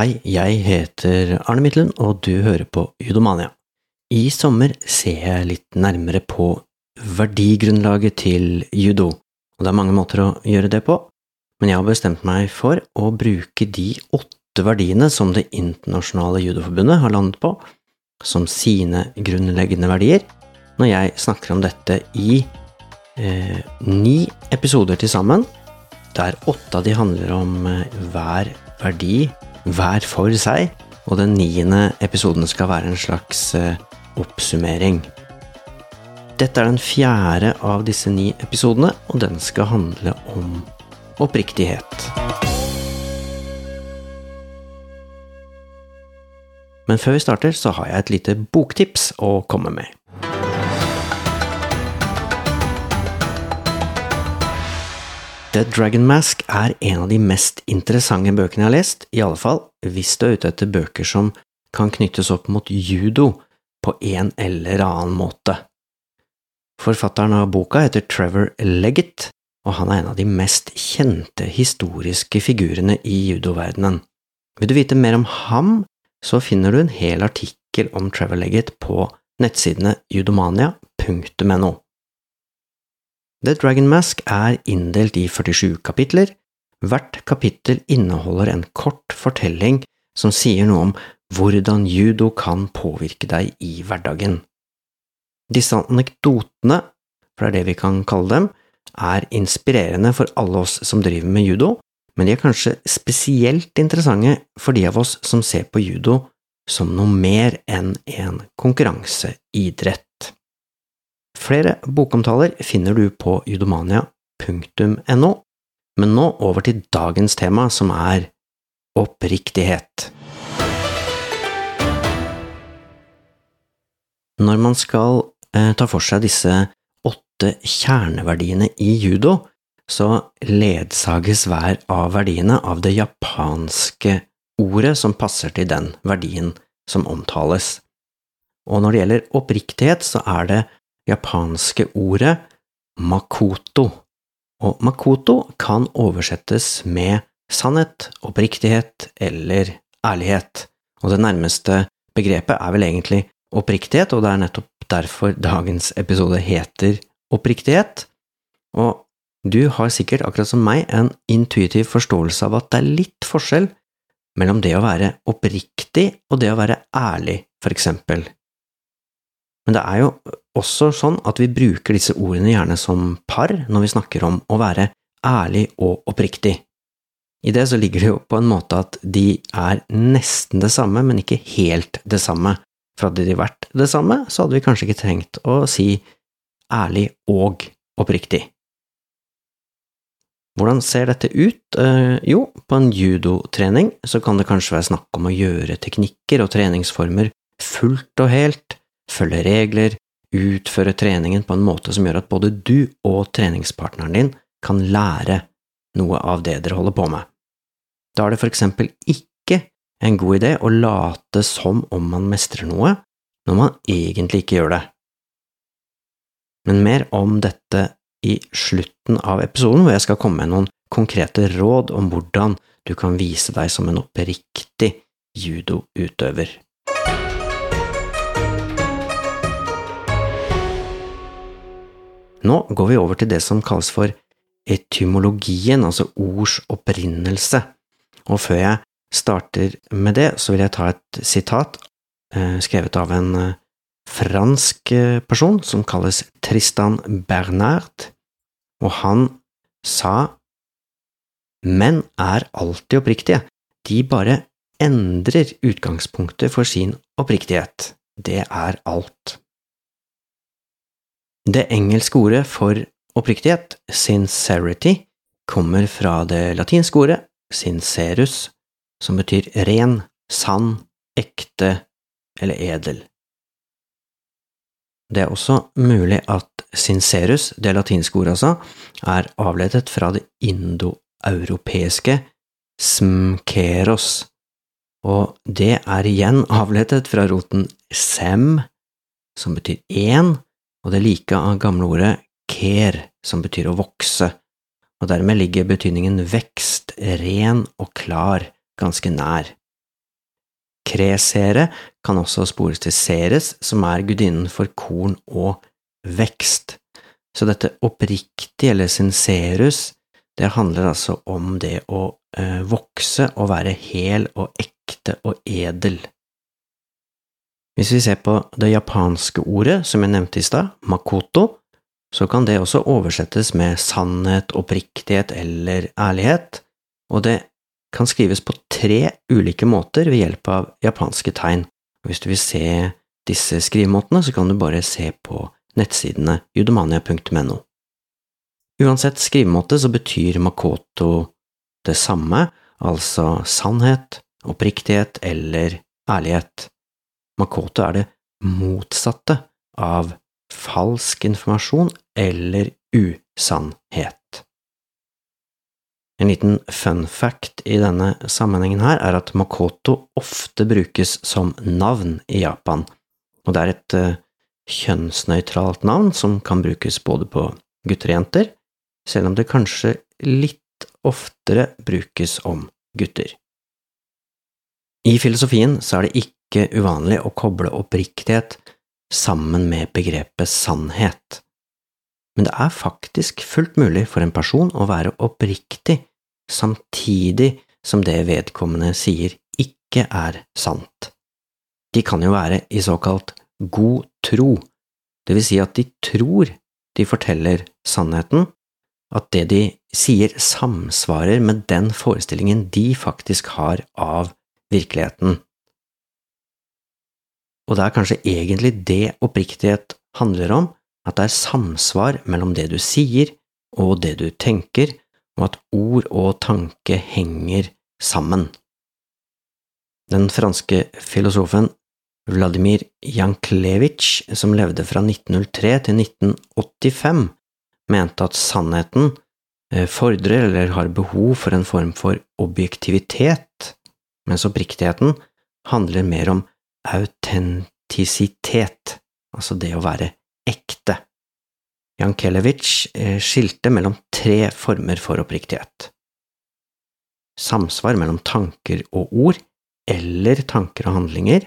Hei, jeg heter Arne Midtlund, og du hører på Judomania. I sommer ser jeg litt nærmere på verdigrunnlaget til judo, og det er mange måter å gjøre det på, men jeg har bestemt meg for å bruke de åtte verdiene som Det internasjonale judoforbundet har landet på, som sine grunnleggende verdier, når jeg snakker om dette i eh, ni episoder til sammen, der åtte av de handler om eh, hver verdi hver for seg, og den niende episoden skal være en slags eh, oppsummering. Dette er den fjerde av disse ni episodene, og den skal handle om oppriktighet. Men før vi starter, så har jeg et lite boktips å komme med. The Dragon Mask er en av de mest interessante bøkene jeg har lest, i alle fall hvis du er ute etter bøker som kan knyttes opp mot judo på en eller annen måte. Forfatteren av boka heter Trevor Leggett, og han er en av de mest kjente historiske figurene i judoverdenen. Vil du vite mer om ham, så finner du en hel artikkel om Trevor Leggett på nettsidene judomania.no. The Dragon Mask er inndelt i 47 kapitler. Hvert kapittel inneholder en kort fortelling som sier noe om hvordan judo kan påvirke deg i hverdagen. Disse anekdotene, for det er det vi kan kalle dem, er inspirerende for alle oss som driver med judo, men de er kanskje spesielt interessante for de av oss som ser på judo som noe mer enn en konkurranseidrett. Flere bokomtaler finner du på judomania.no, men nå over til dagens tema, som er oppriktighet. Når man skal eh, ta for seg disse åtte kjerneverdiene i judo, så ledsages hver av verdiene av det japanske ordet som passer til den verdien som omtales. Og når det gjelder oppriktighet, så er det japanske ordet makoto, og makoto kan oversettes med sannhet, oppriktighet eller ærlighet, og det nærmeste begrepet er vel egentlig oppriktighet, og det er nettopp derfor dagens episode heter oppriktighet, og du har sikkert, akkurat som meg, en intuitiv forståelse av at det er litt forskjell mellom det å være oppriktig og det å være ærlig, for eksempel. Men det er jo også sånn at vi bruker disse ordene gjerne som par når vi snakker om å være ærlig og oppriktig. I det så ligger det jo på en måte at de er nesten det samme, men ikke helt det samme. For hadde de vært det samme, så hadde vi kanskje ikke trengt å si ærlig og oppriktig. Hvordan ser dette ut? Eh, jo, på en judotrening så kan det kanskje være snakk om å gjøre teknikker og treningsformer fullt og helt, følge regler, utføre treningen på en måte som gjør at både du og treningspartneren din kan lære noe av det dere holder på med. Da er det for eksempel ikke en god idé å late som om man mestrer noe, når man egentlig ikke gjør det. Men mer om dette i slutten av episoden, hvor jeg skal komme med noen konkrete råd om hvordan du kan vise deg som en oppriktig judoutøver. Nå går vi over til det som kalles for etymologien, altså ords opprinnelse. Og før jeg starter med det, så vil jeg ta et sitat eh, skrevet av en eh, fransk eh, person som kalles Tristan Bernard, og han sa Menn er alltid oppriktige, de bare endrer utgangspunktet for sin oppriktighet. Det er alt. Det engelske ordet for oppriktighet, sincerity, kommer fra det latinske ordet sincerus, som betyr ren, sann, ekte eller edel. Det er også mulig at sincerus, det latinske ordet altså, er avledet fra det indoeuropeiske smkeros, og det er igjen avledet fra roten sem, som betyr én, og det like av gamle ordet ker, som betyr å vokse, og dermed ligger betydningen vekst, ren og klar ganske nær. Kresere kan også spores til Ceres, som er gudinnen for korn og vekst. Så dette oppriktig, eller sincerus, det handler altså om det å eh, vokse og være hel og ekte og edel. Hvis vi ser på det japanske ordet som jeg nevnte i stad, makoto, så kan det også oversettes med sannhet, oppriktighet eller ærlighet, og det kan skrives på tre ulike måter ved hjelp av japanske tegn. Hvis du vil se disse skrivemåtene, så kan du bare se på nettsidene judomania.no. Uansett skrivemåte så betyr makoto det samme, altså sannhet, oppriktighet eller ærlighet. Makoto er det motsatte av falsk informasjon eller usannhet. En liten fun fact i denne sammenhengen her er at Makoto ofte brukes som navn i Japan, og det er et uh, kjønnsnøytralt navn som kan brukes både på gutter og jenter, selv om det kanskje litt oftere brukes om gutter. I filosofien så er det ikke uvanlig å koble oppriktighet sammen med begrepet sannhet, men det er faktisk fullt mulig for en person å være oppriktig samtidig som det vedkommende sier ikke er sant. De kan jo være i såkalt god tro, det vil si at de tror de forteller sannheten, at det de sier samsvarer med den forestillingen de faktisk har av virkeligheten. Og det er kanskje egentlig det oppriktighet handler om, at det er samsvar mellom det du sier og det du tenker, og at ord og tanke henger sammen. Den franske filosofen Vladimir Janklevitsj, som levde fra 1903 til 1985, mente at sannheten eh, fordrer eller har behov for en form for objektivitet, mens oppriktigheten handler mer om autentisitet, altså det å være ekte. Jankelevitsj eh, skilte mellom tre former for oppriktighet. Samsvar mellom tanker og ord, eller tanker og handlinger.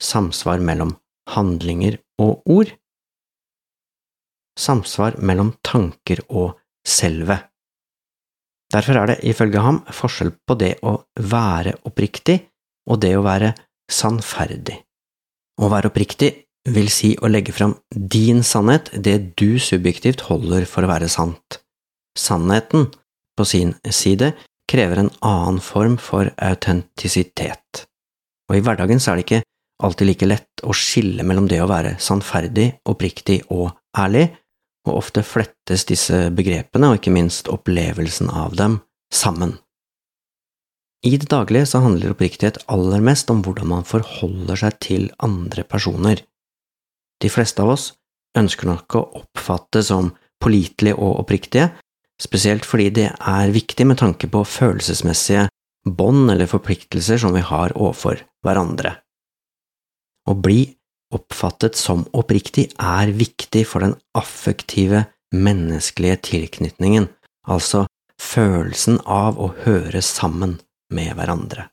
Samsvar mellom handlinger og ord. Samsvar mellom tanker og selve. Derfor er det ifølge ham forskjell på det å være oppriktig og det å være sannferdig. Å være oppriktig vil si å legge fram din sannhet, det du subjektivt holder for å være sant. Sannheten, på sin side, krever en annen form for autentisitet. Og i hverdagen så er det ikke alltid like lett å skille mellom det å være sannferdig, oppriktig og ærlig, og ofte flettes disse begrepene, og ikke minst opplevelsen av dem, sammen. I det daglige så handler oppriktighet aller mest om hvordan man forholder seg til andre personer. De fleste av oss ønsker nok å oppfattes som pålitelige og oppriktige, spesielt fordi det er viktig med tanke på følelsesmessige bånd eller forpliktelser som vi har overfor hverandre. Å bli oppfattet som oppriktig er viktig for den affektive, menneskelige tilknytningen, altså følelsen av å høre sammen med hverandre.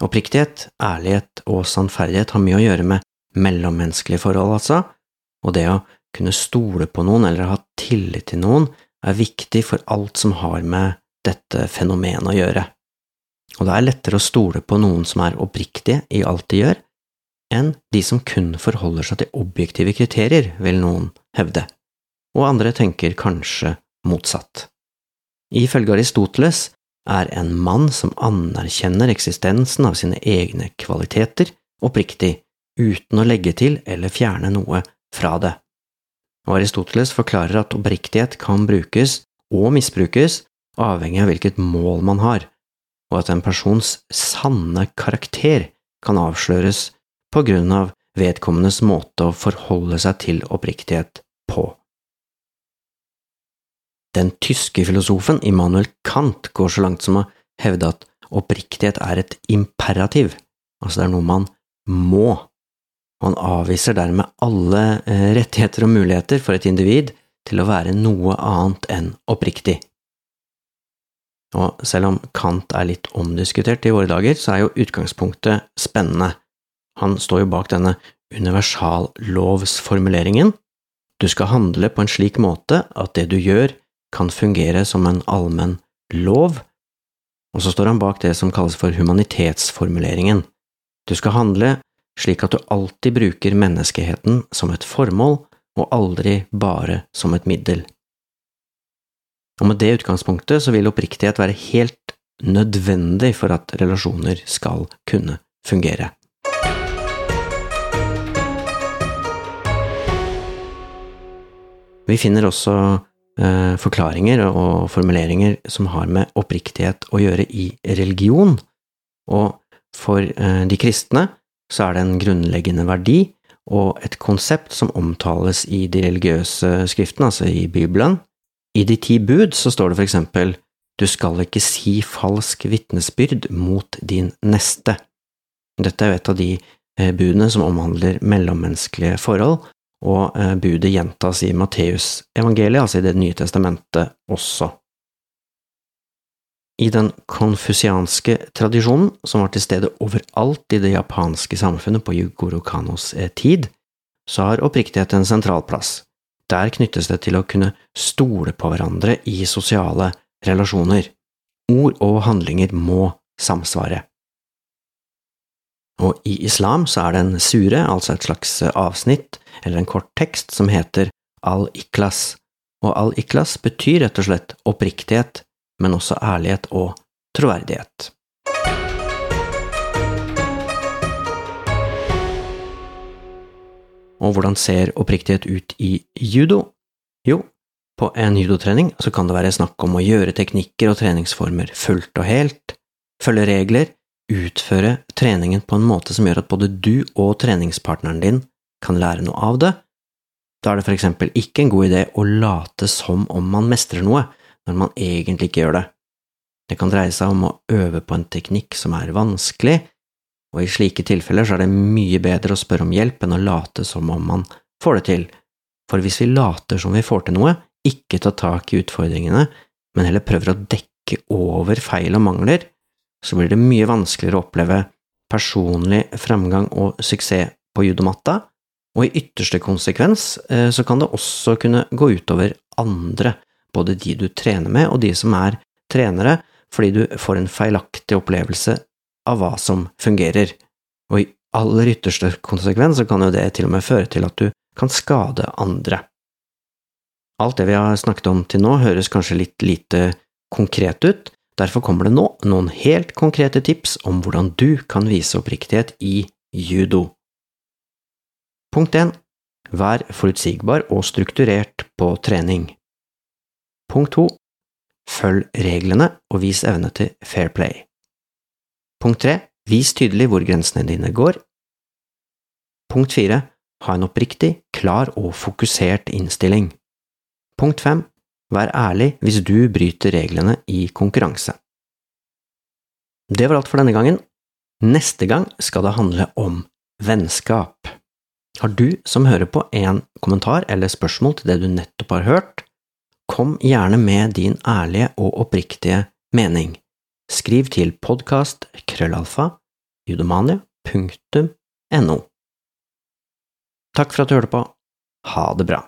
Oppriktighet, ærlighet og sannferdighet har mye å gjøre med mellommenneskelige forhold, altså, og det å kunne stole på noen eller ha tillit til noen er viktig for alt som har med dette fenomenet å gjøre. Og det er lettere å stole på noen som er oppriktige i alt de gjør, enn de som kun forholder seg til objektive kriterier, vil noen hevde, og andre tenker kanskje motsatt. Ifølge Aristoteles er en mann som anerkjenner eksistensen av sine egne kvaliteter, oppriktig, uten å legge til eller fjerne noe fra det. Og Aristoteles forklarer at oppriktighet kan brukes og misbrukes avhengig av hvilket mål man har, og at en persons sanne karakter kan avsløres på grunn av vedkommendes måte å forholde seg til oppriktighet på. Den tyske filosofen Immanuel Kant går så langt som å hevde at oppriktighet er et imperativ, altså det er noe man må han avviser dermed alle eh, rettigheter og muligheter for et individ til å være noe annet enn oppriktig. Og selv om Kant er litt omdiskutert i våre dager, så er jo utgangspunktet spennende. Han står jo bak denne universallovsformuleringen. Du skal handle på en slik måte at det du gjør, kan fungere som en allmenn lov, og så står han bak det som kalles for humanitetsformuleringen. Du skal handle slik at du alltid bruker menneskeheten som et formål, og aldri bare som et middel. Og med det utgangspunktet så vil oppriktighet være helt nødvendig for at relasjoner skal kunne fungere. Vi finner også forklaringer og formuleringer som har med oppriktighet å gjøre i religion, og for eh, de kristne så er det en grunnleggende verdi og et konsept som omtales i de religiøse skriftene, altså i Bibelen. I De ti bud så står det for eksempel Du skal ikke si falsk vitnesbyrd mot din neste. Dette er jo et av de eh, budene som omhandler mellommenneskelige forhold, og eh, budet gjentas i Matteusevangeliet, altså i Det nye testamentet også. I den konfusianske tradisjonen, som var til stede overalt i det japanske samfunnet på Yugoro Kanos eh, tid, så har oppriktighet en sentral plass. Der knyttes det til å kunne stole på hverandre i sosiale relasjoner. Ord og handlinger må samsvare. Og i islam så er det en sure, altså et slags avsnitt, eller en kort tekst, som heter al-iklas, og al-iklas betyr rett og slett oppriktighet, men også ærlighet og troverdighet. Og hvordan ser oppriktighet ut i judo? Jo, på en judotrening så kan det være snakk om å gjøre teknikker og treningsformer fullt og helt, følge regler, utføre treningen på en måte som gjør at både du og treningspartneren din kan lære noe av det. Da er det for eksempel ikke en god idé å late som om man mestrer noe, når man egentlig ikke gjør det. Det kan dreie seg om å øve på en teknikk som er vanskelig, og i slike tilfeller så er det mye bedre å spørre om hjelp enn å late som om man får det til, for hvis vi later som vi får til noe, ikke tar tak i utfordringene, men heller prøver å dekke over feil og mangler, så blir det mye vanskeligere å oppleve personlig fremgang og suksess på judomatta, og i ytterste konsekvens eh, så kan det også kunne gå utover andre både de du trener med og de som er trenere, fordi du får en feilaktig opplevelse av hva som fungerer, og i aller ytterste konsekvens så kan jo det til og med føre til at du kan skade andre. Alt det vi har snakket om til nå høres kanskje litt lite konkret ut, derfor kommer det nå noen helt konkrete tips om hvordan du kan vise oppriktighet i judo. Punkt 1. Vær forutsigbar og strukturert på trening. Punkt 2. Følg reglene og vis evne til fair play. Punkt 3. Vis tydelig hvor grensene dine går. Punkt 4. Ha en oppriktig, klar og fokusert innstilling. Punkt fem Vær ærlig hvis du bryter reglene i konkurranse. Det var alt for denne gangen. Neste gang skal det handle om vennskap. Har du som hører på en kommentar eller spørsmål til det du nettopp har hørt, Kom gjerne med din ærlige og oppriktige mening. Skriv til podkast krøllalfa judomania.no. Takk for at du hørte på. Ha det bra.